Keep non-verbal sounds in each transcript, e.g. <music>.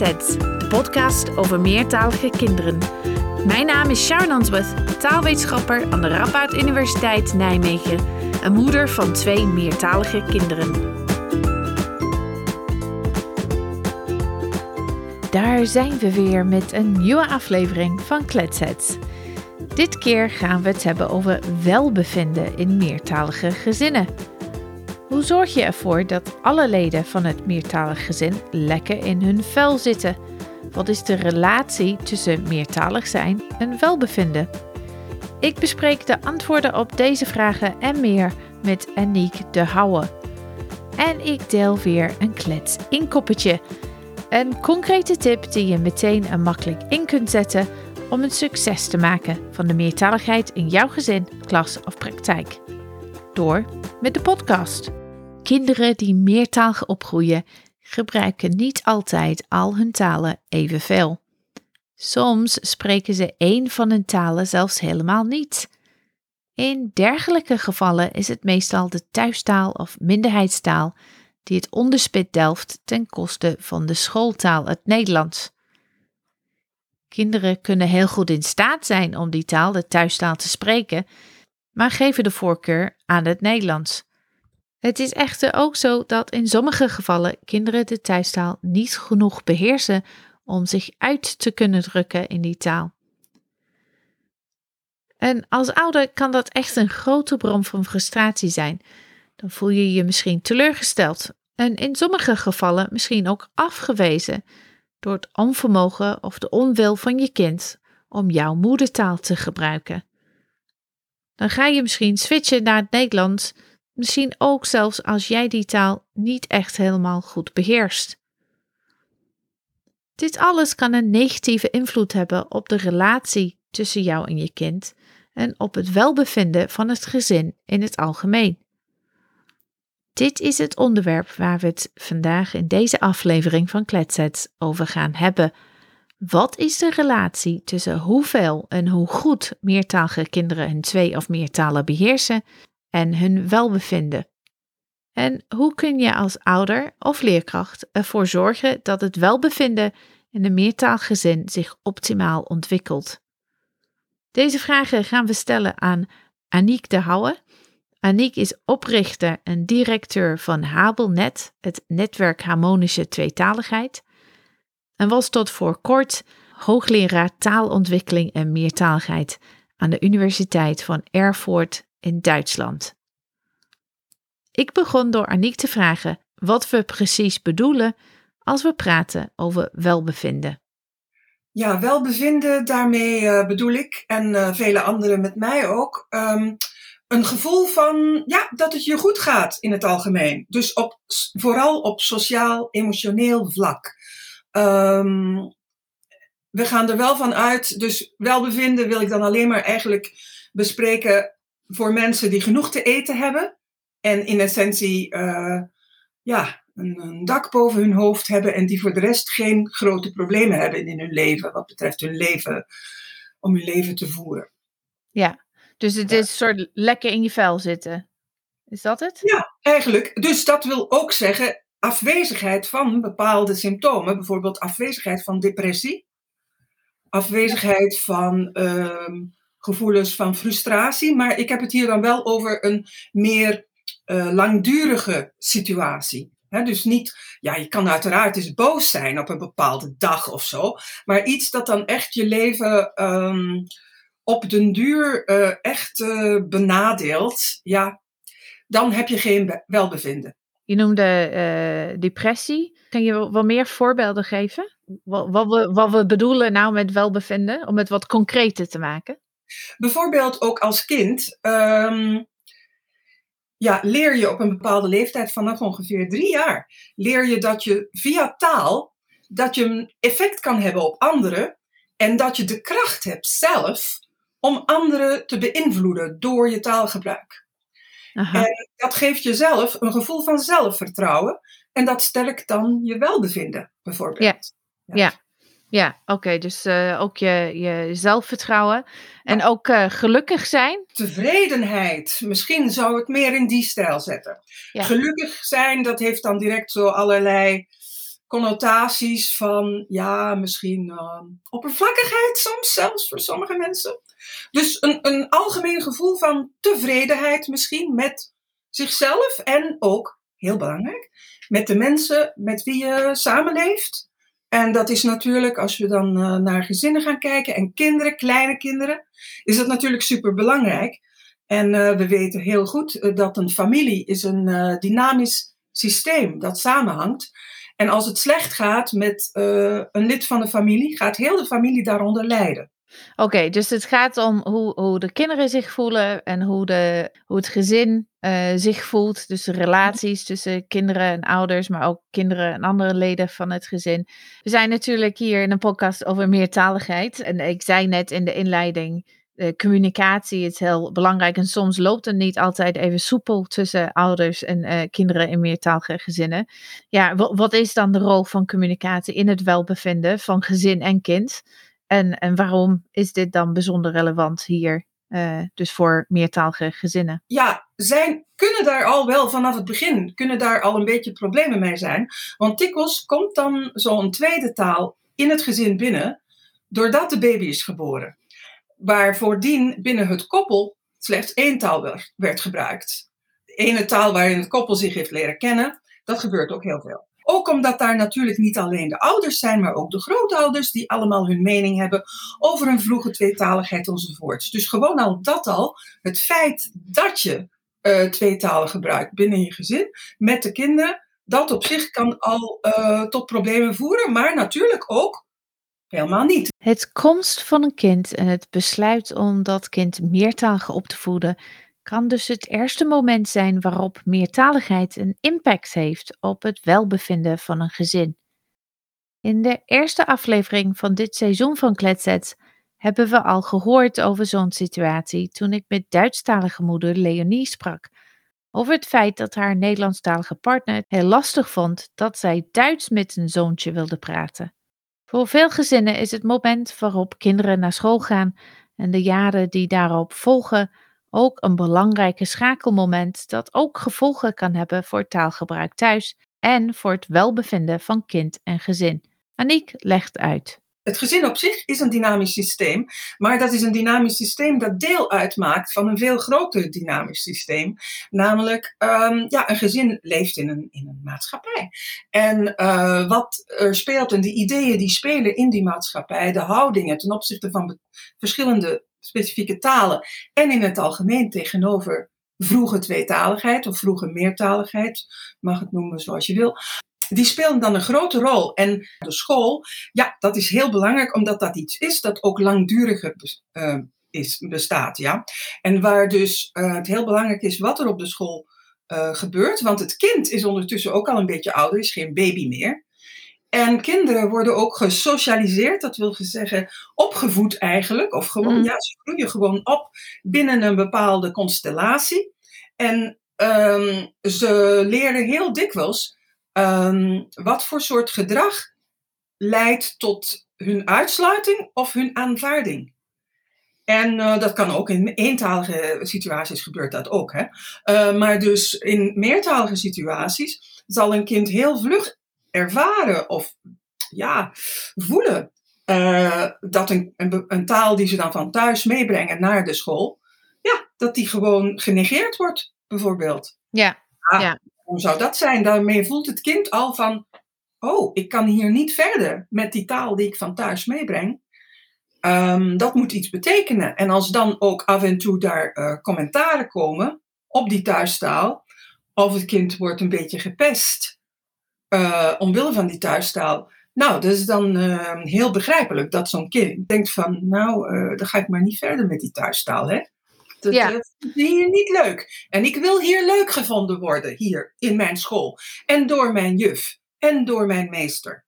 De podcast over meertalige kinderen. Mijn naam is Sharon Answorth, taalwetenschapper aan de Radboud Universiteit Nijmegen en moeder van twee meertalige kinderen. Daar zijn we weer met een nieuwe aflevering van Kletsets. Dit keer gaan we het hebben over welbevinden in meertalige gezinnen. Hoe zorg je ervoor dat alle leden van het meertalig gezin lekker in hun vel zitten? Wat is de relatie tussen meertalig zijn en welbevinden? Ik bespreek de antwoorden op deze vragen en meer met Aniek de Houwe. En ik deel weer een klets inkoppertje. Een concrete tip die je meteen en makkelijk in kunt zetten om een succes te maken van de meertaligheid in jouw gezin, klas of praktijk. Door met de podcast. Kinderen die meertalig opgroeien gebruiken niet altijd al hun talen evenveel. Soms spreken ze één van hun talen zelfs helemaal niet. In dergelijke gevallen is het meestal de thuistaal of minderheidstaal die het onderspit delft ten koste van de schooltaal, het Nederlands. Kinderen kunnen heel goed in staat zijn om die taal, de thuistaal, te spreken, maar geven de voorkeur aan het Nederlands. Het is echter ook zo dat in sommige gevallen kinderen de thuistaal niet genoeg beheersen om zich uit te kunnen drukken in die taal. En als ouder kan dat echt een grote bron van frustratie zijn. Dan voel je je misschien teleurgesteld en in sommige gevallen misschien ook afgewezen door het onvermogen of de onwil van je kind om jouw moedertaal te gebruiken. Dan ga je misschien switchen naar het Nederlands Misschien ook zelfs als jij die taal niet echt helemaal goed beheerst. Dit alles kan een negatieve invloed hebben op de relatie tussen jou en je kind en op het welbevinden van het gezin in het algemeen. Dit is het onderwerp waar we het vandaag in deze aflevering van Kletsets over gaan hebben. Wat is de relatie tussen hoeveel en hoe goed meertalige kinderen hun twee of meer talen beheersen en hun welbevinden. En hoe kun je als ouder of leerkracht ervoor zorgen dat het welbevinden in een meertaalgezin zich optimaal ontwikkelt? Deze vragen gaan we stellen aan Aniek de Houwe. Aniek is oprichter en directeur van Habelnet, het netwerk Harmonische Tweetaligheid, en was tot voor kort hoogleraar taalontwikkeling en meertaligheid aan de Universiteit van Erfurt in Duitsland. Ik begon door Aniek te vragen wat we precies bedoelen als we praten over welbevinden. Ja, welbevinden, daarmee uh, bedoel ik, en uh, vele anderen met mij ook, um, een gevoel van ja, dat het je goed gaat in het algemeen. Dus op, vooral op sociaal, emotioneel vlak. Um, we gaan er wel van uit, dus welbevinden wil ik dan alleen maar eigenlijk bespreken voor mensen die genoeg te eten hebben. En in essentie uh, ja, een, een, dak boven hun hoofd hebben. En die voor de rest geen grote problemen hebben in hun leven. Wat betreft hun leven, om hun leven te voeren. Ja, dus het is een soort lekker in je vel zitten. Is dat het? Ja, eigenlijk. Dus dat wil ook zeggen afwezigheid van bepaalde symptomen. Bijvoorbeeld afwezigheid van depressie. Afwezigheid van... Uh, gevoelens van frustratie. Maar ik heb het hier dan wel over een meer uh, langdurige situatie. dus niet, ja, je kan uiteraard eens boos zijn op een bepaalde dag of zo, maar iets dat dan echt je leven um, op den duur uh, echt uh, benadeelt, ja, dan heb je geen welbevinden. Je noemde depressie. Kan je wel meer voorbeelden geven? Wat, wat, we, wat we bedoelen nou met welbevinden, om het wat concreter te maken? Bijvoorbeeld ook als kind um, ja, leer je op een bepaalde leeftijd, vanaf ongeveer drie jaar, leer je dat je via taal, dat je een effect kan hebben op anderen en dat je de kracht hebt zelf om anderen te beïnvloeden door je taalgebruik. Aha. En dat geeft jezelf een gevoel van zelfvertrouwen en dat sterkt dan je welbevinden, bijvoorbeeld. Ja, ja. ja. Ja, oké. dus uh, ook je, je zelfvertrouwen. En ook uh, gelukkig zijn. Tevredenheid. Misschien zou ik meer in die stijl zetten. Ja. Gelukkig zijn, dat heeft dan direct zo allerlei connotaties van, ja, misschien uh, oppervlakkigheid soms zelfs voor sommige mensen. Dus een, een algemeen gevoel van tevredenheid misschien met zichzelf en ook, heel belangrijk, met de mensen met wie je samenleeft. En dat is natuurlijk, als we dan uh, naar gezinnen gaan kijken en kinderen, kleine kinderen, is dat natuurlijk super belangrijk. En uh, we weten heel goed dat een familie is een dynamisch systeem dat samenhangt. En als het slecht gaat met een lid van de familie, gaat heel de familie daaronder lijden. Oké, dus het gaat om hoe, hoe de kinderen zich voelen en hoe, de, hoe het gezin uh, zich voelt. Dus de relaties tussen kinderen en ouders, maar ook kinderen en andere leden van het gezin. We zijn natuurlijk hier in een podcast over meertaligheid. En ik zei net in de inleiding uh, communicatie is heel belangrijk. En soms loopt het niet altijd even soepel tussen ouders en uh, kinderen in meertalige gezinnen. Ja, wat is dan de rol van communicatie in het welbevinden van gezin en kind? En, en waarom is dit dan bijzonder relevant hier, uh, dus voor meertalige gezinnen? Ja, zijn, kunnen daar al wel vanaf het begin, kunnen daar al een beetje problemen mee zijn. Want dikwijls komt dan zo'n tweede taal in het gezin binnen, doordat de baby is geboren waar voordien binnen het koppel slechts één taal werd gebruikt. De ene taal waarin het koppel zich heeft leren kennen, dat gebeurt ook heel veel. Ook omdat daar natuurlijk niet alleen de ouders zijn, maar ook de grootouders die allemaal hun mening hebben over een vroege tweetaligheid enzovoorts. Dus gewoon al dat al, het feit dat je uh, tweetalen gebruikt binnen je gezin met de kinderen, dat op zich kan al uh, tot problemen voeren, maar natuurlijk ook Helemaal niet. Het komst van een kind en het besluit om dat kind meertalig op te voeden kan dus het eerste moment zijn waarop meertaligheid een impact heeft op het welbevinden van een gezin. In de eerste aflevering van dit seizoen van Kletsets hebben we al gehoord over zo'n situatie toen ik met Duitsstalige moeder Leonie sprak. Over het feit dat haar Nederlandstalige partner heel lastig vond dat zij Duits met een zoontje wilde praten. Voor veel gezinnen is het moment waarop kinderen naar school gaan en de jaren die daarop volgen ook een belangrijke schakelmoment dat ook gevolgen kan hebben voor taalgebruik thuis en voor het welbevinden van kind en gezin. Aniek legt uit. Het gezin op zich is een dynamisch systeem, maar dat is een dynamisch systeem dat deel uitmaakt van een veel groter dynamisch systeem. Namelijk, um, ja, een gezin leeft in een, in een maatschappij. En uh, wat er speelt en de ideeën die spelen in die maatschappij, de houdingen ten opzichte van verschillende specifieke talen en in het algemeen tegenover vroege tweetaligheid of vroege meertaligheid, mag het noemen zoals je wil die spelen dan een grote rol. En de school, ja, dat is heel belangrijk, omdat dat iets is dat ook langduriger uh, is, bestaat. Ja? En waar dus uh, het heel belangrijk is wat er op de school uh, gebeurt. Want het kind is ondertussen ook al een beetje ouder, is geen baby meer. En kinderen worden ook gesocialiseerd, dat wil zeggen opgevoed eigenlijk. Of gewoon, mm. ja, ze groeien gewoon op binnen een bepaalde constellatie. En um, ze leren heel dikwijls um, wat voor soort gedrag leidt tot hun uitsluiting of hun aanvaarding. En uh, dat kan ook in eentalige situaties gebeurt dat ook. Hè? Uh, maar dus in meertalige situaties zal een kind heel vlug ervaren of ja, voelen uh, dat een, een, een, taal die ze dan van thuis meebrengen naar de school, ja, dat die gewoon genegeerd wordt, bijvoorbeeld. Ja, ah, ja. Hoe zou dat zijn? Daarmee voelt het kind al van, oh, ik kan hier niet verder met die taal die ik van thuis meebreng. Um, dat moet iets betekenen. En als dan ook af en toe daar uh, commentaren komen op die thuistaal, of het kind wordt een beetje gepest uh, omwille van die thuistaal. Nou, dat is dan uh, heel begrijpelijk dat zo'n kind denkt van, nou, dan ga ik maar niet verder met die thuistaal, hè? Dat, ja. dat is hier niet leuk. En ik wil hier leuk gevonden worden, hier in mijn school. En door mijn juf. En door mijn meester.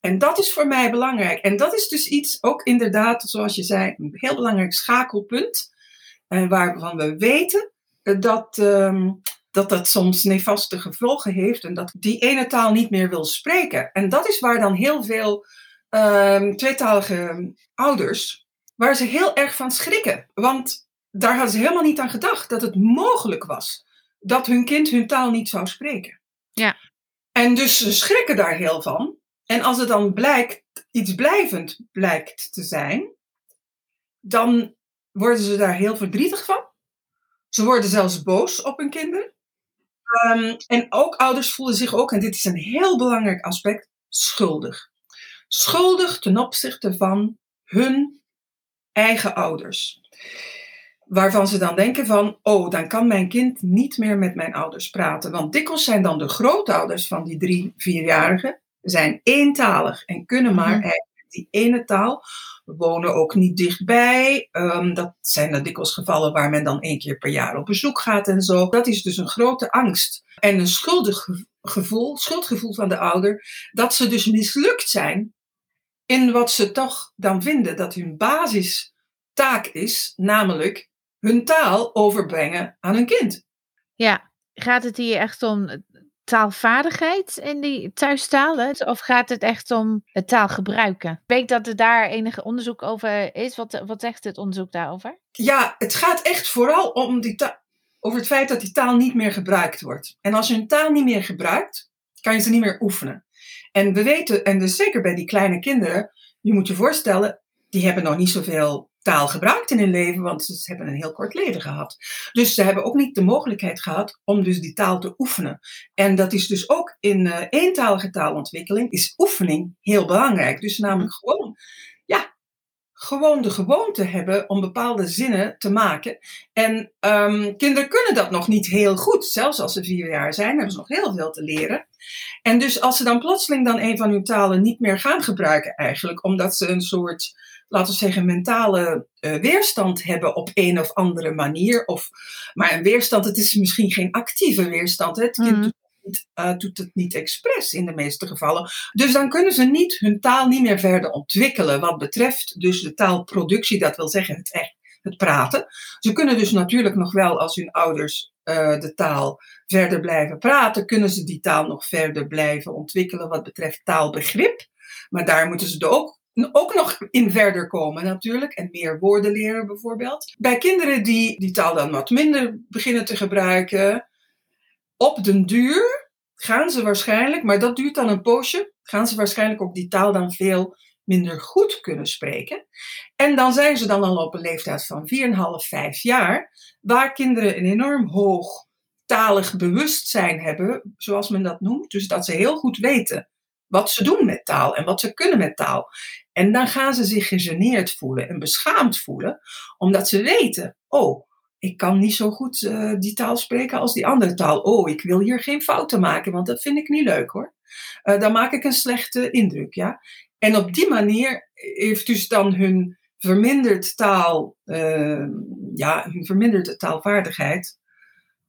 En dat is voor mij belangrijk. En dat is dus iets, ook inderdaad, zoals je zei, een heel belangrijk schakelpunt. En waarvan we weten dat, um, dat dat soms nefaste gevolgen heeft. En dat die ene taal niet meer wil spreken. En dat is waar dan heel veel um, tweetalige ouders, waar ze heel erg van schrikken. Want daar hadden ze helemaal niet aan gedacht dat het mogelijk was dat hun kind hun taal niet zou spreken. Ja. En dus ze schrikken daar heel van. En als het dan blijkt, iets blijvend blijkt te zijn, dan worden ze daar heel verdrietig van. Ze worden zelfs boos op hun kinderen. Ehm, en ook ouders voelen zich ook, en dit is een heel belangrijk aspect, schuldig. Schuldig ten opzichte van hun eigen ouders. Waarvan ze dan denken van, oh, dan kan mijn kind niet meer met mijn ouders praten. Want dikwijls zijn dan de grootouders van die drie, vierjarigen, zijn eentalig en kunnen maar mm die ene taal. Wonen ook niet dichtbij. Um, dat zijn dan dikwijls gevallen waar men dan één keer per jaar op bezoek gaat en zo. Dat is dus een grote angst en een schuldig gevoel, schuldgevoel van de ouder, dat ze dus mislukt zijn in wat ze toch dan vinden dat hun basistaak is, namelijk hun taal overbrengen aan hun kind. Ja, gaat het hier echt om taalvaardigheid in die thuistaal? Of gaat het echt om het taalgebruiken? Ik weet dat er daar enige onderzoek over is. Wat, wat zegt het onderzoek daarover? Ja, het gaat echt vooral om die over het feit dat die taal niet meer gebruikt wordt. En als je een taal niet meer gebruikt, kan je ze niet meer oefenen. En we weten, en dus zeker bij die kleine kinderen, je moet je voorstellen, die hebben nog niet zoveel taal gebruikt in hun leven, want ze hebben een heel kort leven gehad. Dus ze hebben ook niet de mogelijkheid gehad om dus die taal te oefenen. En dat is dus ook in uh, eentalige taalontwikkeling, is oefening heel belangrijk. Dus namelijk gewoon, ja, gewoon de gewoonte hebben om bepaalde zinnen te maken. En um, kinderen kunnen dat nog niet heel goed. Zelfs als ze vier jaar zijn, hebben ze nog heel veel te leren. En dus als ze dan plotseling dan een van hun talen niet meer gaan gebruiken eigenlijk, omdat ze een soort laten we zeggen, mentale uh, weerstand hebben op een of andere manier. Of, maar een weerstand, het is misschien geen actieve weerstand. Hè? Het kind mm. doet, het, uh, doet, het niet expres in de meeste gevallen. Dus dan kunnen ze niet hun taal niet meer verder ontwikkelen. Wat betreft dus de taalproductie, dat wil zeggen het echt. Het praten. Ze kunnen dus natuurlijk nog wel, als hun ouders uh, de taal verder blijven praten, kunnen ze die taal nog verder blijven ontwikkelen wat betreft taalbegrip. Maar daar moeten ze ook ook nog in verder komen natuurlijk. En meer woorden leren bijvoorbeeld. Bij kinderen die die taal dan wat minder beginnen te gebruiken. Op den duur gaan ze waarschijnlijk, maar dat duurt dan een poosje. Gaan ze waarschijnlijk ook die taal dan veel minder goed kunnen spreken. En dan zijn ze dan al op een leeftijd van 4,5, 5 jaar. Waar kinderen een enorm hoog talig bewustzijn hebben, zoals men dat noemt. Dus dat ze heel goed weten wat ze doen met taal en wat ze kunnen met taal. En dan gaan ze zich gegeneerd voelen en beschaamd voelen, omdat ze weten: oh, ik kan niet zo goed uh, die taal spreken als die andere taal. Oh, ik wil hier geen fouten maken, want dat vind ik niet leuk hoor. Uh, dan maak ik een slechte indruk, ja. En op die manier heeft dus dan hun verminderd taal, uh, ja, hun verminderde taalvaardigheid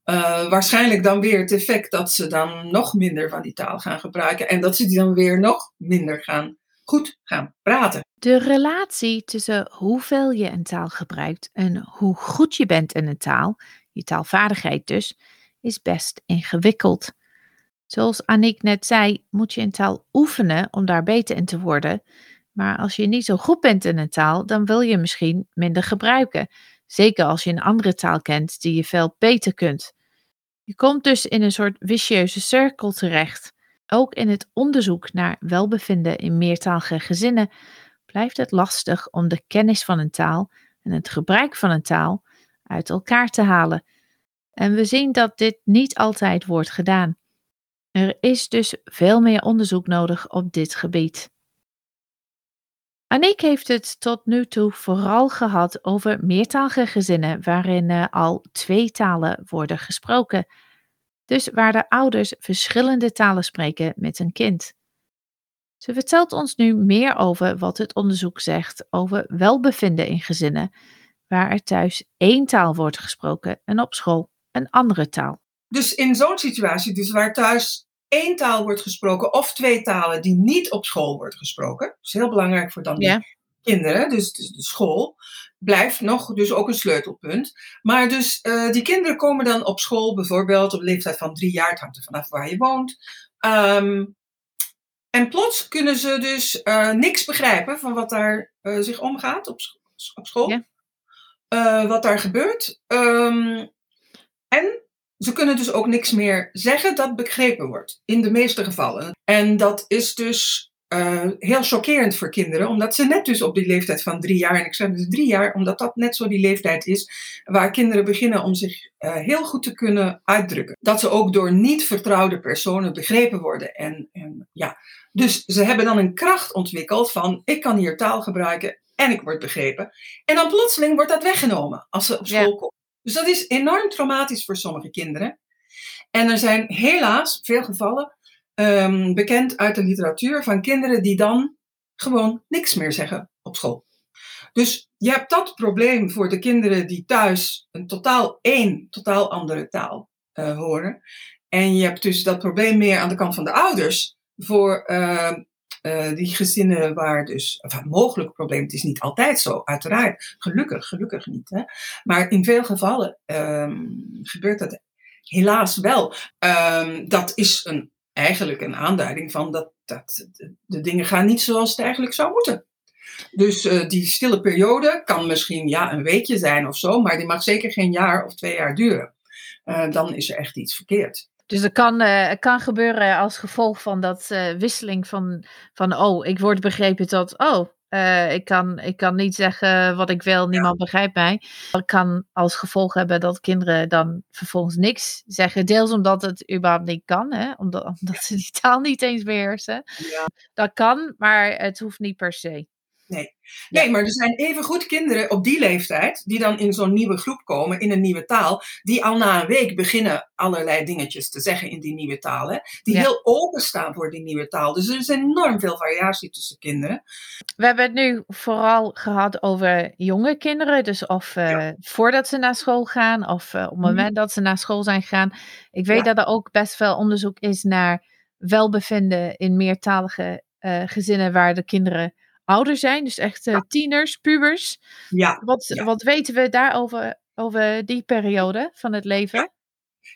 uh, waarschijnlijk dan weer het effect dat ze dan nog minder van die taal gaan gebruiken en dat ze die dan weer nog minder gaan goed gaan praten. De relatie tussen hoeveel je een taal gebruikt en hoe goed je bent in een taal, je taalvaardigheid dus, is best ingewikkeld. Zoals Annick net zei, moet je een taal oefenen om daar beter in te worden. Maar als je niet zo goed bent in een taal, dan wil je misschien minder gebruiken. Zeker als je een andere taal kent die je veel beter kunt. Je komt dus in een soort vicieuze cirkel terecht. Ook in het onderzoek naar welbevinden in meertalige gezinnen blijft het lastig om de kennis van een taal en het gebruik van een taal uit elkaar te halen. En we zien dat dit niet altijd wordt gedaan. Er is dus veel meer onderzoek nodig op dit gebied. Aniek heeft het tot nu toe vooral gehad over meertalige gezinnen waarin uh, al twee talen worden gesproken. Dus waar de ouders verschillende talen spreken met een kind. Ze vertelt ons nu meer over wat het onderzoek zegt over welbevinden in gezinnen, waar er thuis één taal wordt gesproken en op school een andere taal. Dus in zo'n situatie, dus waar thuis één taal wordt gesproken of twee talen die niet op school wordt gesproken. Dat is heel belangrijk voor dan die kinderen, dus, dus, de school. Blijft nog dus ook een sleutelpunt. Maar dus uh, die kinderen komen dan op school bijvoorbeeld op de leeftijd van drie jaar. Het hangt er vanaf waar je woont. Um, en plots kunnen ze dus uh, niks begrijpen van wat daar uh, zich omgaat op, op school. Ja. wat daar gebeurt. Um, en ze kunnen dus ook niks meer zeggen dat begrepen wordt, in de meeste gevallen. En dat is dus uh, heel chockerend voor kinderen, omdat ze net dus op die leeftijd van drie jaar, en ik zeg dus drie jaar, omdat dat net zo die leeftijd is waar kinderen beginnen om zich uh, heel goed te kunnen uitdrukken. Dat ze ook door niet vertrouwde personen begrepen worden. En, en ja, dus ze hebben dan een kracht ontwikkeld van ik kan hier taal gebruiken en ik word begrepen. En dan plotseling wordt dat weggenomen als ze op school komen. Dus dat is enorm traumatisch voor sommige kinderen. En er zijn helaas veel gevallen um, bekend uit de literatuur van kinderen die dan gewoon niks meer zeggen op school. Dus je hebt dat probleem voor de kinderen die thuis een totaal één, totaal andere taal uh, horen. En je hebt dus dat probleem meer aan de kant van de ouders voor uh, uh, die gezinnen waar dus, een mogelijk probleem, het is niet altijd zo, uiteraard, gelukkig, gelukkig niet. Hè? Maar in veel gevallen um, gebeurt dat helaas wel. Um, dat is een eigenlijk een aanduiding van dat, dat de, dingen gaan niet zoals het eigenlijk zou moeten. Dus uh, die stille periode kan misschien ja, een weekje zijn of zo, maar die mag zeker geen jaar of twee jaar duren. Uh, dan is er echt iets verkeerd. Dus het kan, uh, kan gebeuren als gevolg van dat wisseling van, van, oh, ik word begrepen tot, oh, uh, ik, kan, ik kan niet zeggen wat ik wil, niemand begrijpt mij. Dat kan als gevolg hebben dat kinderen dan vervolgens niks zeggen. Deels omdat het überhaupt niet kan, hè? Omdat, omdat ze die taal niet eens beheersen. Ja. Dat kan, maar het hoeft niet per se. Nee. nee, maar er zijn evengoed kinderen op die leeftijd, die dan in zo'n nieuwe groep komen, in een nieuwe taal, die al na een week beginnen allerlei dingetjes te zeggen in die nieuwe taal. Hè? Die heel openstaan voor die nieuwe taal. Dus er is enorm veel variatie tussen kinderen. We hebben het nu vooral gehad over jonge kinderen, dus of uh, voordat ze naar school gaan, of uh, op het mhm. moment dat ze naar school zijn gegaan. Ik weet dat er ook best veel onderzoek is naar welbevinden in meertalige uh, gezinnen waar de kinderen ouder zijn, dus echt uh, tieners, pubers. Ja. Wat, wat weten we daarover over die periode van het leven?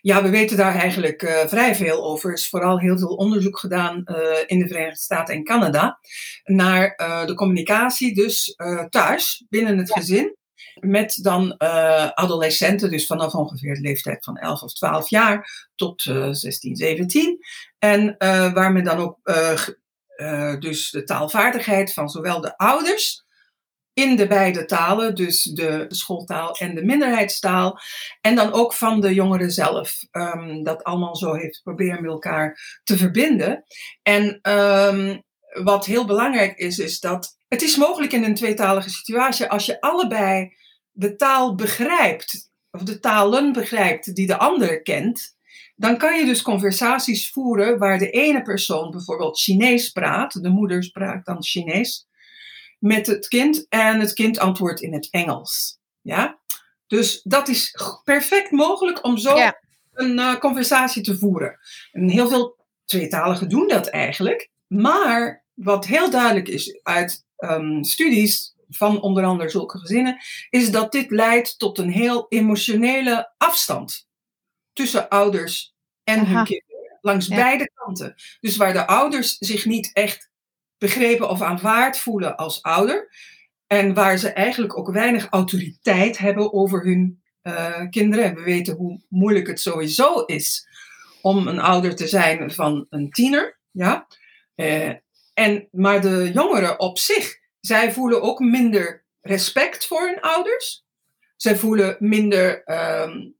Ja, we weten daar eigenlijk uh, vrij veel over. Er is vooral heel veel onderzoek gedaan uh, in de Verenigde Staten en Canada naar de communicatie, dus thuis, binnen het gezin. Met dan adolescenten, dus vanaf ongeveer de leeftijd van 11 of 12 jaar tot 16, 17. En waar men dan ook uh, dus de taalvaardigheid van zowel de ouders in de beide talen, dus de schooltaal en de minderheidstaal, en dan ook van de jongeren zelf, um, dat allemaal zo heeft proberen met elkaar te verbinden. En um, wat heel belangrijk is, is dat het is mogelijk in een tweetalige situatie als je allebei de taal begrijpt, of de talen begrijpt die de ander kent, dan kan je dus conversaties voeren waar de ene persoon bijvoorbeeld Chinees praat, de moeder spraakt dan Chinees, met het kind en het kind antwoordt in het Engels. Ja? Dus dat is perfect mogelijk om zo een uh, conversatie te voeren. En heel veel tweetaligen doen dat eigenlijk. Maar wat heel duidelijk is uit um, studies van onder andere zulke gezinnen, is dat dit leidt tot een heel emotionele afstand tussen ouders en hun kinderen. Langs beide kanten. Dus waar de ouders zich niet echt begrepen of aanvaard voelen als ouder. En waar ze eigenlijk ook weinig autoriteit hebben over hun uh, kinderen. En we weten hoe moeilijk het sowieso is om een ouder te zijn van een tiener. Ja? Uh, en, maar de jongeren op zich, zij voelen ook minder respect voor hun ouders. Zij voelen minder um,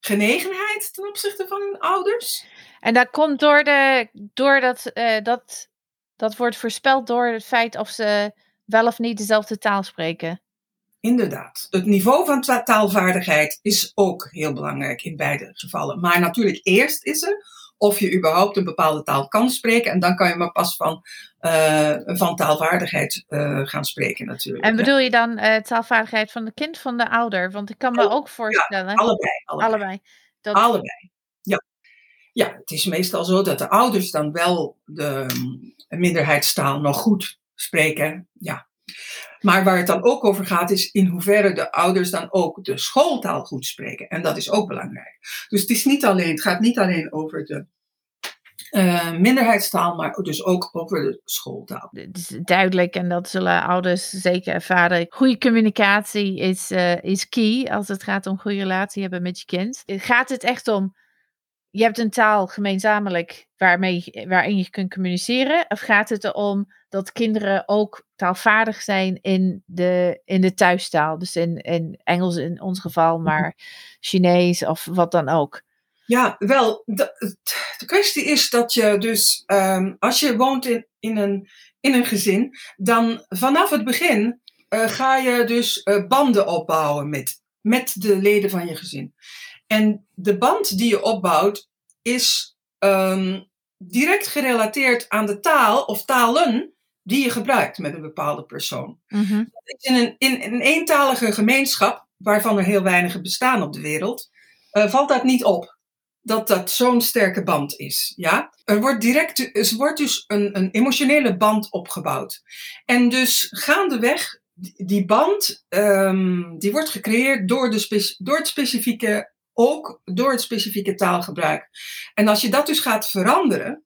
genegenheid ten opzichte van hun ouders. En dat komt door, de, door dat, uh, dat, dat wordt voorspeld door het feit of ze wel of niet dezelfde taal spreken. Inderdaad. Het niveau van taalvaardigheid is ook heel belangrijk in beide gevallen. Maar natuurlijk eerst is er of je überhaupt een bepaalde taal kan spreken. En dan kan je maar pas van, uh, van taalvaardigheid uh, gaan spreken natuurlijk. En bedoel je dan uh, taalvaardigheid van het kind van de ouder? Want ik kan me ook voorstellen... Ja, allebei. Allebei. allebei. Dat... allebei. Ja. ja, het is meestal zo dat de ouders dan wel de minderheidstaal nog goed spreken. Ja, maar waar het dan ook over gaat, is in hoeverre de ouders dan ook de schooltaal goed spreken. En dat is ook belangrijk. Dus het, is niet alleen, het gaat niet alleen over de uh, minderheidstaal, maar dus ook over de schooltaal. Het is duidelijk en dat zullen ouders zeker ervaren. Goede communicatie is, uh, is key als het gaat om goede relatie hebben met je kind. Gaat het echt om je hebt een taal gemeenzaamlijk waarmee, waarin je kunt communiceren? Of gaat het erom dat kinderen ook taalvaardig zijn in de, in de thuistaal? Dus in, in Engels in ons geval, Mhm. maar Chinees of wat dan ook. Ja, wel, de, de kwestie is dat je dus, ehm, als je woont in, in, een, in een gezin, dan vanaf het begin eh, ga je dus eh, banden opbouwen met, met de leden van je gezin. En de band die je opbouwt is ehm, direct gerelateerd aan de taal of talen die je gebruikt met een bepaalde persoon. Mhm. In een, in een eentalige gemeenschap, waarvan er heel weinig bestaan op de wereld, eh, valt dat niet op. Dat dat zo'n sterke band is. Ja? Er wordt direct er wordt dus een, een emotionele band opgebouwd. En dus gaandeweg, die band, ehm, die wordt gecreëerd door, de door het specifieke, ook door het specifieke taalgebruik. En als je dat dus gaat veranderen,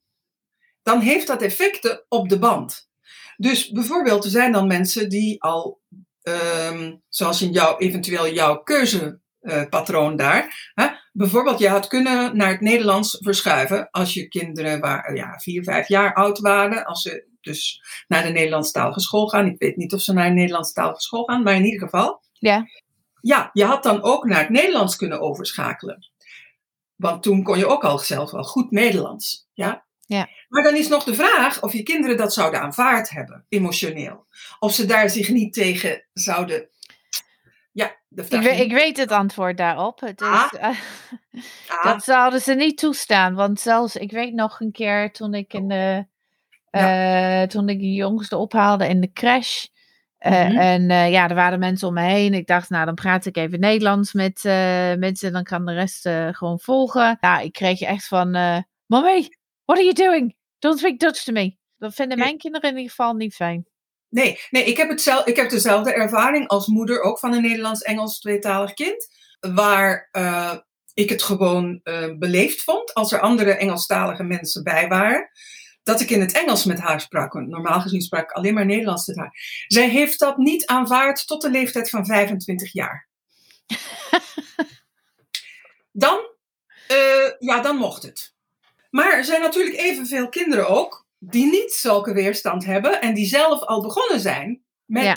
dan heeft dat effecten op de band. Dus bijvoorbeeld, er zijn dan mensen die al, ehm, zoals in jouw, eventueel jouw keuzepatroon daar, hè, bijvoorbeeld je had kunnen naar het Nederlands verschuiven als je kinderen waren, ja, vier, vijf jaar oud waren, als ze dus naar de Nederlandstalige school gaan. Ik weet niet of ze naar een Nederlandstalige school gaan, maar in ieder geval. Ja. Ja, je had dan ook naar het Nederlands kunnen overschakelen. Want toen kon je ook al zelf wel goed Nederlands. Ja? Ja. Maar dan is nog de vraag of je kinderen dat zouden aanvaard hebben, emotioneel. Of ze daar zich niet tegen zouden. Ja, de Ik, vraag we- is- ik weet het antwoord daarop. Het is, Ah. eh, <laughs> Ah, Dat zouden ze niet toestaan. Want zelfs, ik weet nog een keer toen ik in de. eh, toen ik de jongste ophaalde in de crash. eh, Mhm. En ja, er waren mensen om me heen. Ik dacht, nou, dan praat ik even Nederlands met mensen. Dan kan de rest gewoon volgen. Ja, ik kreeg echt van. Mommy, what are you doing? Don't speak Dutch to me. Dat vinden mijn kinderen in ieder geval niet fijn. Nee, nee ik, heb het zelf, ik heb dezelfde ervaring als moeder ook van een Nederlands-Engels tweetalig kind. Waar eh, ik het gewoon eh, beleefd vond als er andere Engelstalige mensen bij waren. Dat ik in het Engels met haar sprak. Want normaal gezien sprak ik alleen maar Nederlands met haar. Zij heeft dat niet aanvaard tot de leeftijd van 25 jaar. Dan, eh, ja, dan mocht het. Maar er zijn natuurlijk evenveel kinderen ook die niet zulke weerstand hebben en die zelf al begonnen zijn met Ja.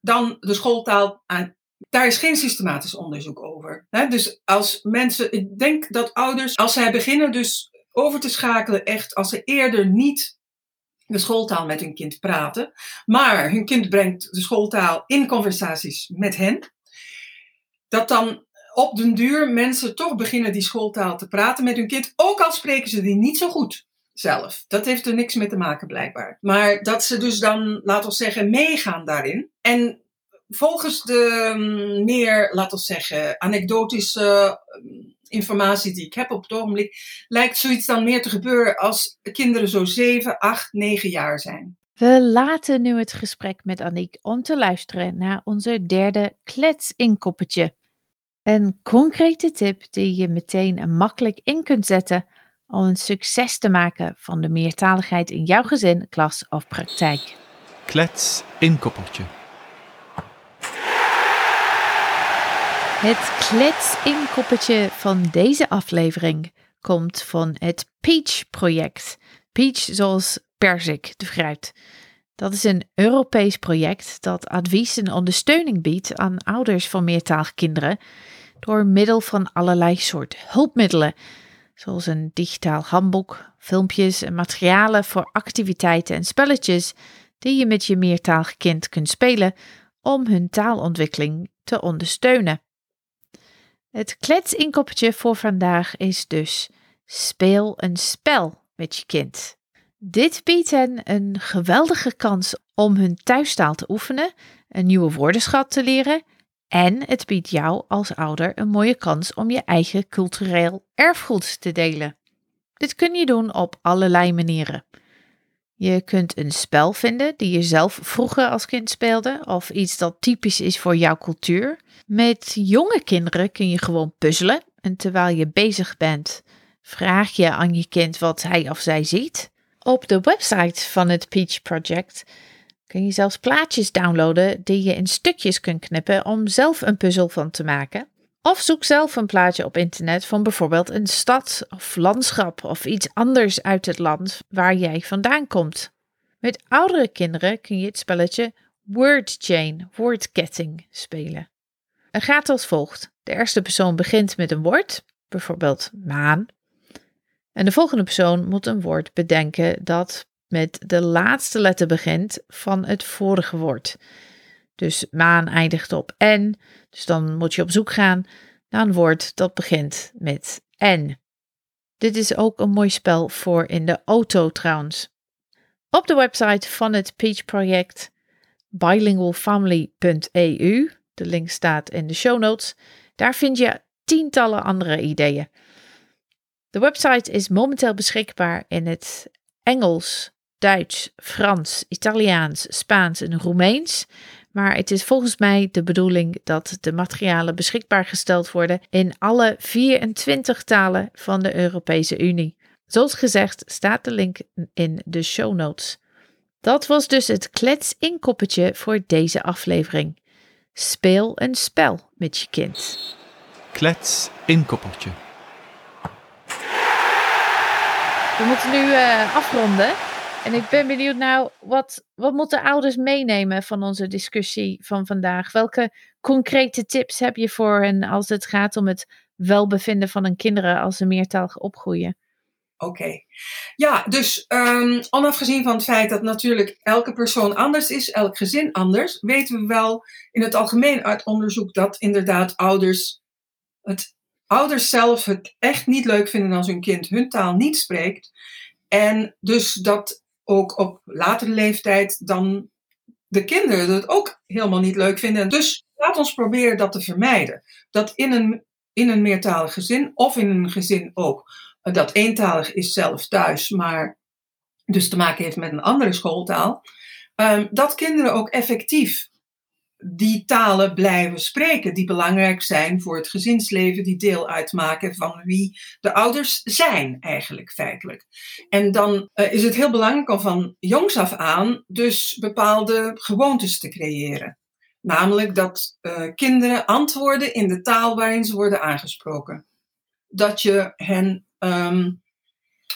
dan de schooltaal aan. Daar is geen systematisch onderzoek over. Hè? Dus als mensen, ik denk dat ouders, als zij beginnen dus over te schakelen, echt als ze eerder niet de schooltaal met hun kind praten, maar hun kind brengt de schooltaal in conversaties met hen, dat dan op den duur mensen toch beginnen die schooltaal te praten met hun kind, ook al spreken ze die niet zo goed zelf. Dat heeft er niks mee te maken blijkbaar. Maar dat ze dus dan, laten we zeggen, meegaan daarin. En volgens de mm, meer, laten we zeggen, anekdotische mm, informatie die ik heb op het ogenblik, lijkt zoiets dan meer te gebeuren als kinderen zo 7, 8, 9 jaar zijn. We laten nu het gesprek met Aniek om te luisteren naar onze derde kletsinkoppetje. Een concrete tip die je meteen en makkelijk in kunt zetten om een succes te maken van de meertaligheid in jouw gezin, klas of praktijk. Klets inkoppertje. Het kletsinkoppetje van deze aflevering komt van het Peach-project. Peach zoals perzik, de fruit. Dat is een Europees project dat advies en ondersteuning biedt aan ouders van meertalige kinderen door middel van allerlei soorten hulpmiddelen, zoals een digitaal handboek, filmpjes en materialen voor activiteiten en spelletjes die je met je meertalig kind kunt spelen om hun taalontwikkeling te ondersteunen. Het kletsinkoppetje voor vandaag is dus speel een spel met je kind. Dit biedt hen een geweldige kans om hun thuistaal te oefenen, een nieuwe woordenschat te leren en het biedt jou als ouder een mooie kans om je eigen cultureel erfgoed te delen. Dit kun je doen op allerlei manieren. Je kunt een spel vinden die je zelf vroeger als kind speelde of iets dat typisch is voor jouw cultuur. Met jonge kinderen kun je gewoon puzzelen en terwijl je bezig bent, vraag je aan je kind wat hij of zij ziet. Op de website van het Peach Project kun je zelfs plaatjes downloaden die je in stukjes kunt knippen om zelf een puzzel van te maken. Of zoek zelf een plaatje op internet van bijvoorbeeld een stad of landschap of iets anders uit het land waar jij vandaan komt. Met oudere kinderen kun je het spelletje Word Chain, woordketting, spelen. Het gaat als volgt. De eerste persoon begint met een woord, bijvoorbeeld maan. En de volgende persoon moet een woord bedenken dat met de laatste letter begint van het vorige woord. Dus maan eindigt op N, dus dan moet je op zoek gaan naar een woord dat begint met N. Dit is ook een mooi spel voor in de auto trouwens. Op de website van het Peach Project, bilingualfamily.eu, de link staat in de show notes, daar vind je tientallen andere ideeën. De website is momenteel beschikbaar in het Engels, Duits, Frans, Italiaans, Spaans en Roemeens. Maar het is volgens mij de bedoeling dat de materialen beschikbaar gesteld worden in alle 24 talen van de Europese Unie. Zoals gezegd staat de link in de show notes. Dat was dus het klets inkoppetje voor deze aflevering. Speel een spel met je kind. Klets inkoppertje. We moeten nu uh, afronden. En ik ben benieuwd nou, wat, wat moeten ouders meenemen van onze discussie van vandaag? Welke concrete tips heb je voor hen als het gaat om het welbevinden van hun kinderen als ze meertalig opgroeien? Oké. Ja, dus um, onafgezien van het feit dat natuurlijk elke persoon anders is, elk gezin anders, weten we wel in het algemeen uit onderzoek dat inderdaad ouders het ouders zelf het echt niet leuk vinden als hun kind hun taal niet spreekt. En dus dat ook op latere leeftijd dan de kinderen het ook helemaal niet leuk vinden. Dus laat ons proberen dat te vermijden. Dat in een, in een meertalig gezin of in een gezin ook dat eentalig is zelf thuis, maar dus te maken heeft met een andere schooltaal, um, dat kinderen ook effectief die talen blijven spreken, die belangrijk zijn voor het gezinsleven, die deel uitmaken van wie de ouders zijn, eigenlijk feitelijk. En dan uh, is het heel belangrijk om van jongs af aan dus bepaalde gewoontes te creëren. Namelijk dat uh, kinderen antwoorden in de taal waarin ze worden aangesproken. Dat je hen um,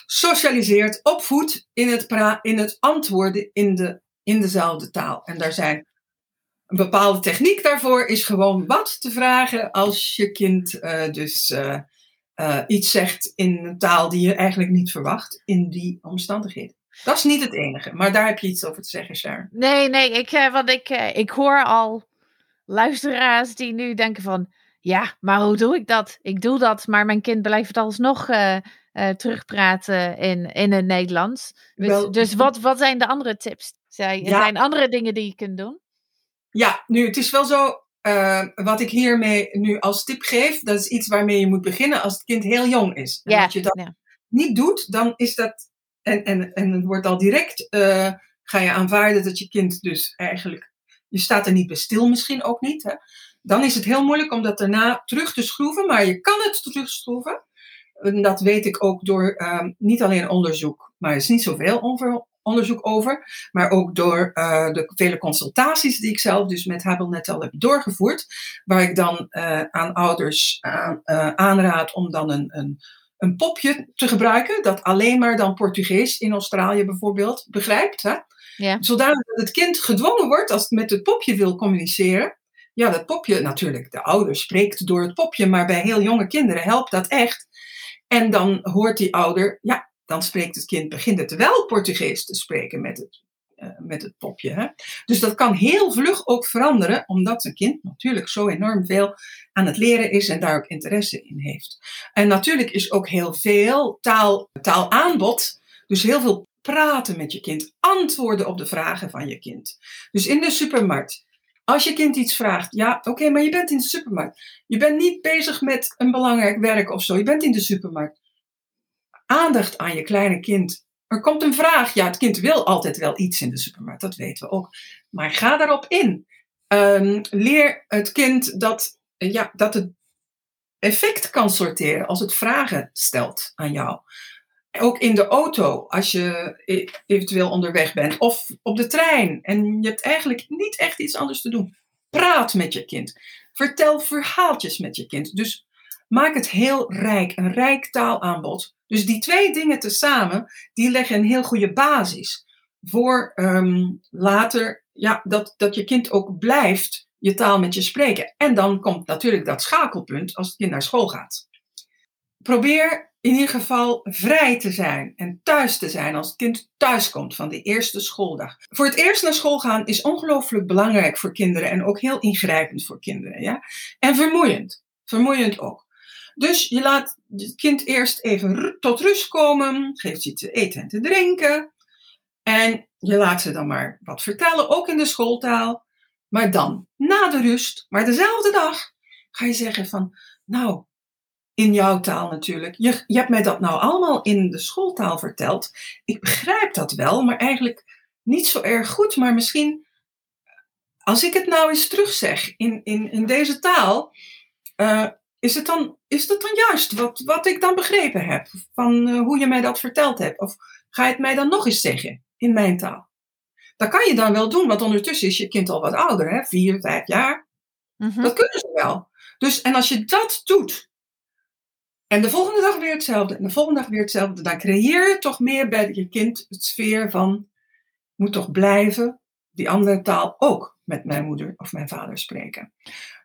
socialiseert, opvoedt in het, in het antwoorden in, de, in dezelfde taal. En daar zijn een bepaalde techniek daarvoor is gewoon wat te vragen als je kind uh, dus uh, uh, iets zegt in een taal die je eigenlijk niet verwacht in die omstandigheden. Dat is niet het enige, maar daar heb je iets over te zeggen, Sharon. Nee, nee, ik, want ik, ik hoor al luisteraars die nu denken van, ja, maar hoe doe ik dat? Ik doe dat, maar mijn kind blijft het alsnog terugpraten in, in het Nederlands. Dus, Wel, dus wat, wat zijn de andere tips? Zijn, ja. zijn andere dingen die je kunt doen? Ja, nu, het is wel zo, uh, wat ik hiermee nu als tip geef, dat is iets waarmee je moet beginnen als het kind heel jong is. En ja, als je dat ja. niet doet, dan is dat, en, en, en het wordt al direct, uh, ga je aanvaarden dat je kind dus eigenlijk, je staat er niet bij stil misschien ook niet, hè? dan is het heel moeilijk om dat daarna terug te schroeven, maar je kan het terugschroeven. En dat weet ik ook door uh, niet alleen onderzoek, maar er is niet zoveel onderzoek over, maar ook door uh, de vele consultaties die ik zelf dus met Habelnet al heb doorgevoerd, waar ik dan uh, aan ouders aan, uh, aanraad om dan een, een, een popje te gebruiken, dat alleen maar dan Portugees in Australië bijvoorbeeld begrijpt. Hè? Ja. Zodanig dat het kind gedwongen wordt, als het met het popje wil communiceren, ja, dat popje natuurlijk, de ouder spreekt door het popje, maar bij heel jonge kinderen helpt dat echt. En dan hoort die ouder, ja, dan spreekt het kind, begint het wel Portugees te spreken met het, uh, met het popje. Hè? Dus dat kan heel vlug ook veranderen, omdat een kind natuurlijk zo enorm veel aan het leren is en daar ook interesse in heeft. En natuurlijk is ook heel veel taal, taalaanbod, dus heel veel praten met je kind, antwoorden op de vragen van je kind. Dus in de supermarkt als je kind iets vraagt, ja, oké, maar je bent in de supermarkt. Je bent niet bezig met een belangrijk werk of zo. Je bent in de supermarkt. Aandacht aan je kleine kind. Er komt een vraag. Ja, het kind wil altijd wel iets in de supermarkt, dat weten we ook. Maar ga daarop in. Um, leer het kind dat, ja, dat het effect kan sorteren als het vragen stelt aan jou. Ook in de auto, als je eventueel onderweg bent, of op de trein en je hebt eigenlijk niet echt iets anders te doen. Praat met je kind. Vertel verhaaltjes met je kind. Dus maak het heel rijk, een rijk taalaanbod. Dus die twee dingen tezamen, die leggen een heel goede basis voor ehm, later ja, dat, dat je kind ook blijft je taal met je spreken. En dan komt natuurlijk dat schakelpunt als het kind naar school gaat. Probeer in ieder geval vrij te zijn en thuis te zijn als het kind thuis komt van de eerste schooldag. Voor het eerst naar school gaan is ongelooflijk belangrijk voor kinderen en ook heel ingrijpend voor kinderen. Ja? En vermoeiend. Vermoeiend ook. Dus je laat het kind eerst even tot rust komen, geeft ze te eten en te drinken. En je laat ze dan maar wat vertellen, ook in de schooltaal. Maar dan, na de rust, maar dezelfde dag, ga je zeggen van, nou, in jouw taal natuurlijk. Je, je hebt mij dat nou allemaal in de schooltaal verteld. Ik begrijp dat wel, maar eigenlijk niet zo erg goed. Maar misschien, als ik het nou eens terugzeg in, in, in deze taal, uh, is, het dan, is het dan juist wat, wat ik dan begrepen heb van uh, hoe je mij dat verteld hebt? Of ga je het mij dan nog eens zeggen in mijn taal? Dat kan je dan wel doen, want ondertussen is je kind al wat ouder, hè? vier, vijf jaar. Mm -hmm. Dat kunnen ze wel. Dus, en als je dat doet, en de volgende dag weer hetzelfde. En de volgende dag weer hetzelfde. Dan creëer je toch meer bij je kind het sfeer van. Moet toch blijven die andere taal ook met mijn moeder of mijn vader spreken.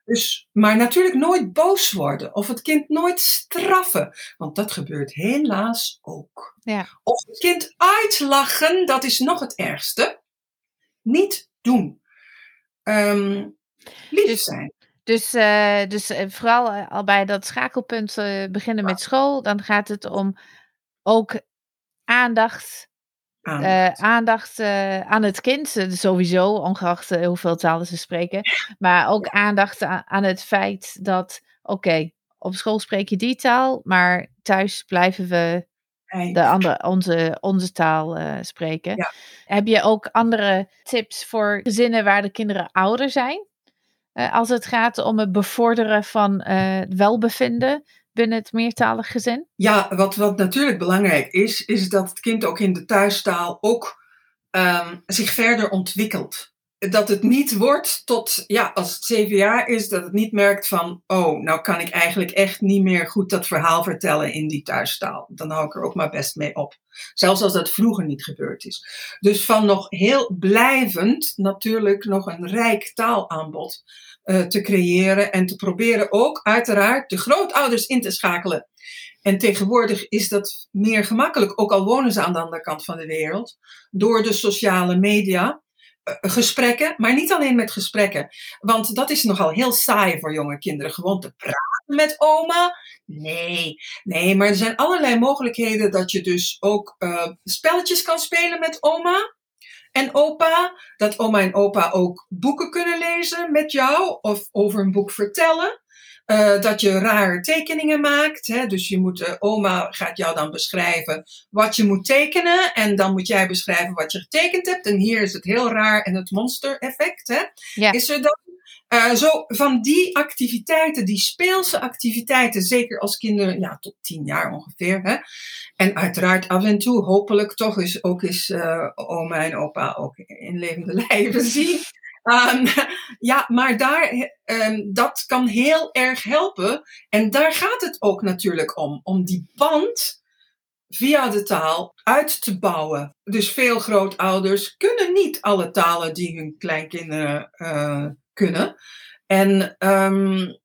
Dus, maar natuurlijk nooit boos worden of het kind nooit straffen, want dat gebeurt helaas ook. Ja. Of het kind uitlachen, dat is nog het ergste. Niet doen. Um, lief dus, zijn. Dus, uh, dus uh, vooral uh, al bij dat schakelpunt beginnen met school, dan gaat het om ook aandacht, aandacht, aandacht aan het kind, sowieso, ongeacht hoeveel talen ze spreken. Maar ook aandacht aan, aan, het feit dat, oké, okay, op school spreek je die taal, maar thuis blijven we de andere, onze, onze taal spreken. Ja. Heb je ook andere tips voor gezinnen waar de kinderen ouder zijn? Als het gaat om het bevorderen van welbevinden binnen het meertalig gezin? Ja, wat, wat natuurlijk belangrijk is, is dat het kind ook in de thuistaal ook um, zich verder ontwikkelt dat het niet wordt tot, ja, als het zeven jaar is, dat het niet merkt van, oh, nou kan ik eigenlijk echt niet meer goed dat verhaal vertellen in die thuistaal. Dan hou ik er ook maar best mee op. Zelfs als dat vroeger niet gebeurd is. Dus van nog heel blijvend natuurlijk nog een rijk taalaanbod uh, te creëren en te proberen ook uiteraard de grootouders in te schakelen. En tegenwoordig is dat meer gemakkelijk, ook al wonen ze aan de andere kant van de wereld, door de sociale media. Eh, gesprekken, maar niet alleen met gesprekken. Want dat is nogal heel saai voor jonge kinderen. Gewoon te praten met oma. Nee, nee, maar er zijn allerlei mogelijkheden dat je dus ook uh, spelletjes kan spelen met oma en opa. Dat oma en opa ook boeken kunnen lezen met jou of over een boek vertellen. Uh, dat je rare tekeningen maakt. Hè? Dus je moet, uh, oma gaat jou dan beschrijven wat je moet tekenen. En dan moet jij beschrijven wat je getekend hebt. En hier is het heel raar en het monster-effect. Hè? Ja. Is er dan? Uh, zo van die activiteiten, die speelse activiteiten, zeker als kinderen ja, tot tien jaar ongeveer. Hè? En uiteraard af en toe, hopelijk toch eens ook eens oma en opa ook in levende <laughs> lijven zien. Um, ja, maar daar, um, dat kan heel erg helpen. En daar gaat het ook natuurlijk om. Om die band via de taal uit te bouwen. Dus veel grootouders kunnen niet alle talen die hun kleinkinderen uh, kunnen. En um,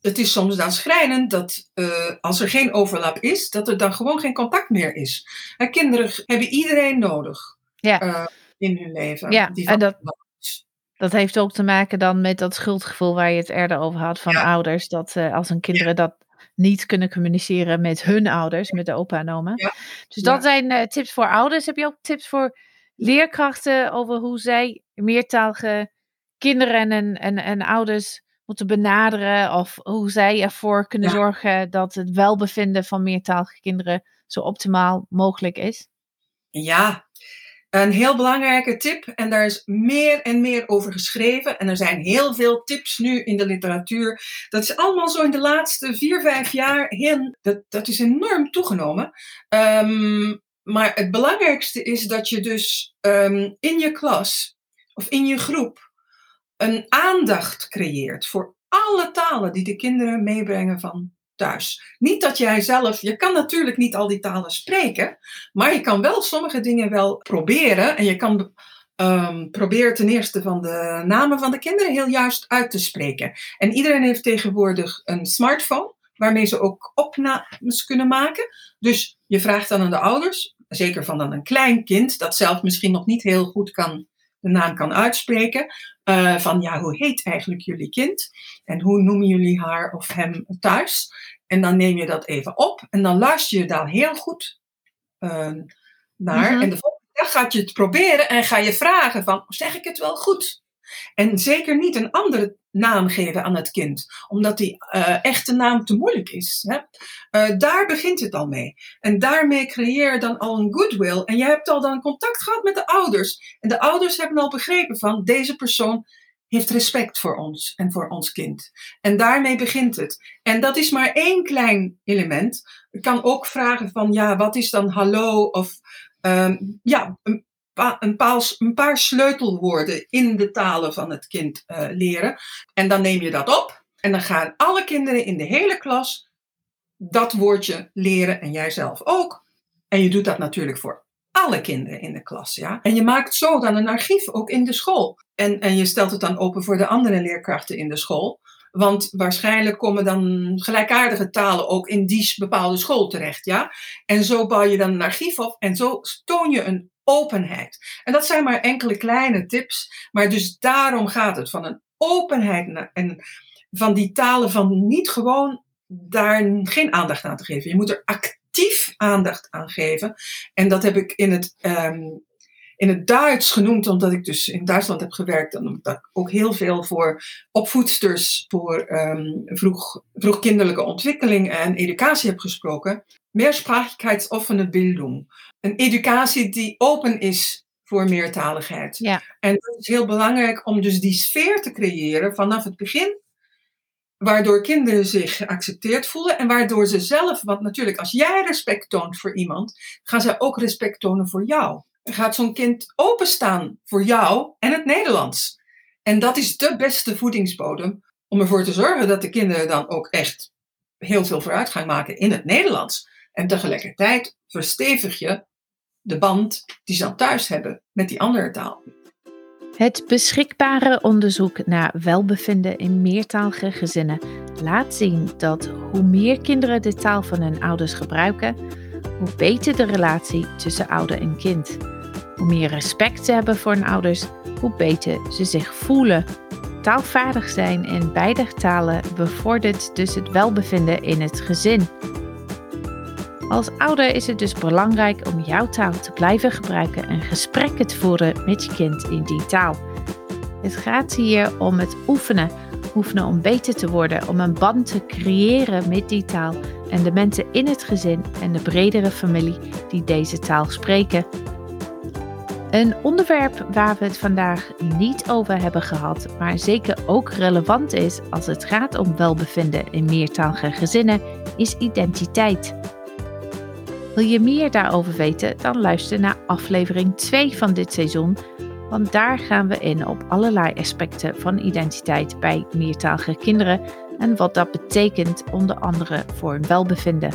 het is soms dan schrijnend dat uh, als er geen overlap is, dat er dan gewoon geen contact meer is. En kinderen hebben iedereen nodig ja. uh, in hun leven. Ja, en dat, dat heeft ook te maken dan met dat schuldgevoel waar je het eerder over had van Ja. ouders. Dat uh, als hun kinderen dat niet kunnen communiceren met hun ouders, met de opa en oma. Ja. Dus dat zijn eh, tips voor ouders. Heb je ook tips voor leerkrachten over hoe zij meertalige kinderen en, en, en ouders moeten benaderen? Of hoe zij ervoor kunnen Ja. zorgen dat het welbevinden van meertalige kinderen zo optimaal mogelijk is? Ja, een heel belangrijke tip. En daar is meer en meer over geschreven. En er zijn heel veel tips nu in de literatuur. Dat is allemaal zo in de laatste vier, vijf jaar heel. Dat, dat is enorm toegenomen. Ehm, maar het belangrijkste is dat je dus ehm, in je klas of in je groep een aandacht creëert voor alle talen die de kinderen meebrengen van thuis. Niet dat jij zelf, je kan natuurlijk niet al die talen spreken, maar je kan wel sommige dingen wel proberen. En je kan um, ten eerste van de namen van de kinderen heel juist uit te spreken. En iedereen heeft tegenwoordig een smartphone waarmee ze ook opnames kunnen maken. Dus je vraagt dan aan de ouders, zeker van dan een klein kind dat zelf misschien nog niet heel goed kan de naam kan uitspreken. Uh, van ja, hoe heet eigenlijk jullie kind? En hoe noemen jullie haar of hem thuis? En dan neem je dat even op en dan luister je daar heel goed uh, naar. Mm -hmm. En de volgende dag gaat je het proberen en ga je vragen van, zeg ik het wel goed? En zeker niet een andere naam geven aan het kind, omdat die uh, echte naam te moeilijk is. Hè? Uh, daar begint het al mee. En daarmee creëer je dan al een goodwill. En je hebt al dan contact gehad met de ouders. En de ouders hebben al begrepen van deze persoon heeft respect voor ons en voor ons kind. En daarmee begint het. En dat is maar één klein element. Ik kan ook vragen van, ja, wat is dan hallo? Of um, ja, een, een, paar, een, paar, sleutelwoorden in de talen van het kind uh, leren. En dan neem je dat op. En dan gaan alle kinderen in de hele klas dat woordje leren. En jij zelf ook. En je doet dat natuurlijk voor alle kinderen in de klas. Ja? En je maakt zo dan een archief ook in de school. En, en je stelt het dan open voor de andere leerkrachten in de school. Want waarschijnlijk komen dan gelijkaardige talen ook in die bepaalde school terecht. Ja? En zo bouw je dan een archief op en zo toon je een openheid. En dat zijn maar enkele kleine tips. Maar dus daarom gaat het van een openheid en van die talen van niet gewoon daar geen aandacht aan te geven. Je moet er actief aandacht aan geven. En dat heb ik in het, um, in het Duits genoemd, omdat ik dus in Duitsland heb gewerkt. En omdat ik ook heel veel voor opvoedsters voor um, vroeg, vroegkinderlijke ontwikkeling en educatie heb gesproken. Mehrsprachigkeitsoffene Bildung. Een educatie die open is voor meertaligheid. Ja. En dat is heel belangrijk om dus die sfeer te creëren vanaf het begin Waardoor kinderen zich geaccepteerd voelen en waardoor ze zelf, want natuurlijk als jij respect toont voor iemand, gaan zij ook respect tonen voor jou. En gaat zo'n kind openstaan voor jou en het Nederlands. En dat is de beste voedingsbodem om ervoor te zorgen dat de kinderen dan ook echt heel veel vooruitgang maken in het Nederlands. En tegelijkertijd verstevig je de band die ze dan thuis hebben met die andere taal. Het beschikbare onderzoek naar welbevinden in meertalige gezinnen laat zien dat hoe meer kinderen de taal van hun ouders gebruiken, hoe beter de relatie tussen ouder en kind. Hoe meer respect ze hebben voor hun ouders, hoe beter ze zich voelen. Taalvaardig zijn in beide talen bevordert dus het welbevinden in het gezin. Als ouder is het dus belangrijk om jouw taal te blijven gebruiken en gesprekken te voeren met je kind in die taal. Het gaat hier om het oefenen. Oefenen om beter te worden, om een band te creëren met die taal en de mensen in het gezin en de bredere familie die deze taal spreken. Een onderwerp waar we het vandaag niet over hebben gehad, maar zeker ook relevant is als het gaat om welbevinden in meertalige gezinnen, is identiteit. Wil je meer daarover weten, dan luister naar aflevering 2 van dit seizoen, want daar gaan we in op allerlei aspecten van identiteit bij meertalige kinderen en wat dat betekent onder andere voor hun welbevinden.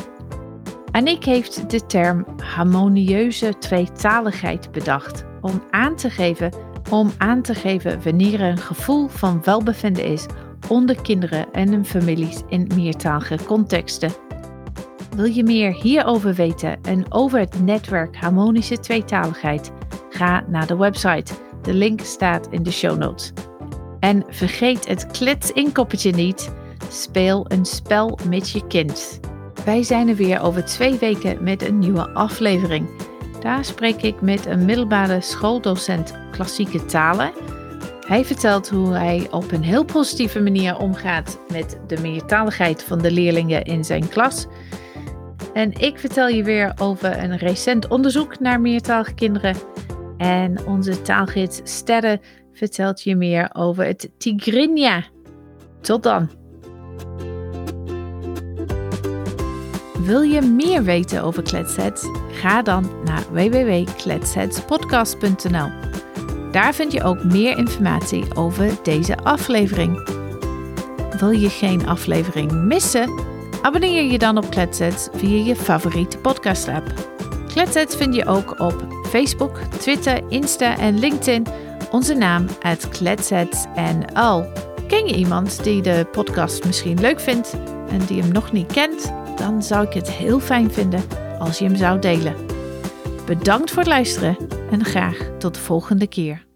Anik heeft de term harmonieuze tweetaligheid bedacht om aan te geven, om aan te geven wanneer er een gevoel van welbevinden is onder kinderen en hun families in meertalige contexten. Wil je meer hierover weten en over het netwerk Harmonische Tweetaligheid? Ga naar de website. De link staat in de show notes. En vergeet het klets-inkoppertje niet. Speel een spel met je kind. Wij zijn er weer over twee weken met een nieuwe aflevering. Daar spreek ik met een middelbare schooldocent klassieke talen. Hij vertelt hoe hij op een heel positieve manier omgaat met de meertaligheid van de leerlingen in zijn klas. En ik vertel je weer over een recent onderzoek naar meertalige kinderen. En onze taalgids Sterre vertelt je meer over het Tigrinya. Tot dan! Wil je meer weten over Kletsets? Ga dan naar www.kletsetspodcast.nl. Daar vind je ook meer informatie over deze aflevering. Wil je geen aflevering missen? Abonneer je dan op Kletsets via je favoriete podcast app. Kletsets vind je ook op Facebook, Twitter, Insta en LinkedIn. Onze naam uit Kletsetsnl. Ken je iemand die de podcast misschien leuk vindt en die hem nog niet kent? Dan zou ik het heel fijn vinden als je hem zou delen. Bedankt voor het luisteren en graag tot de volgende keer.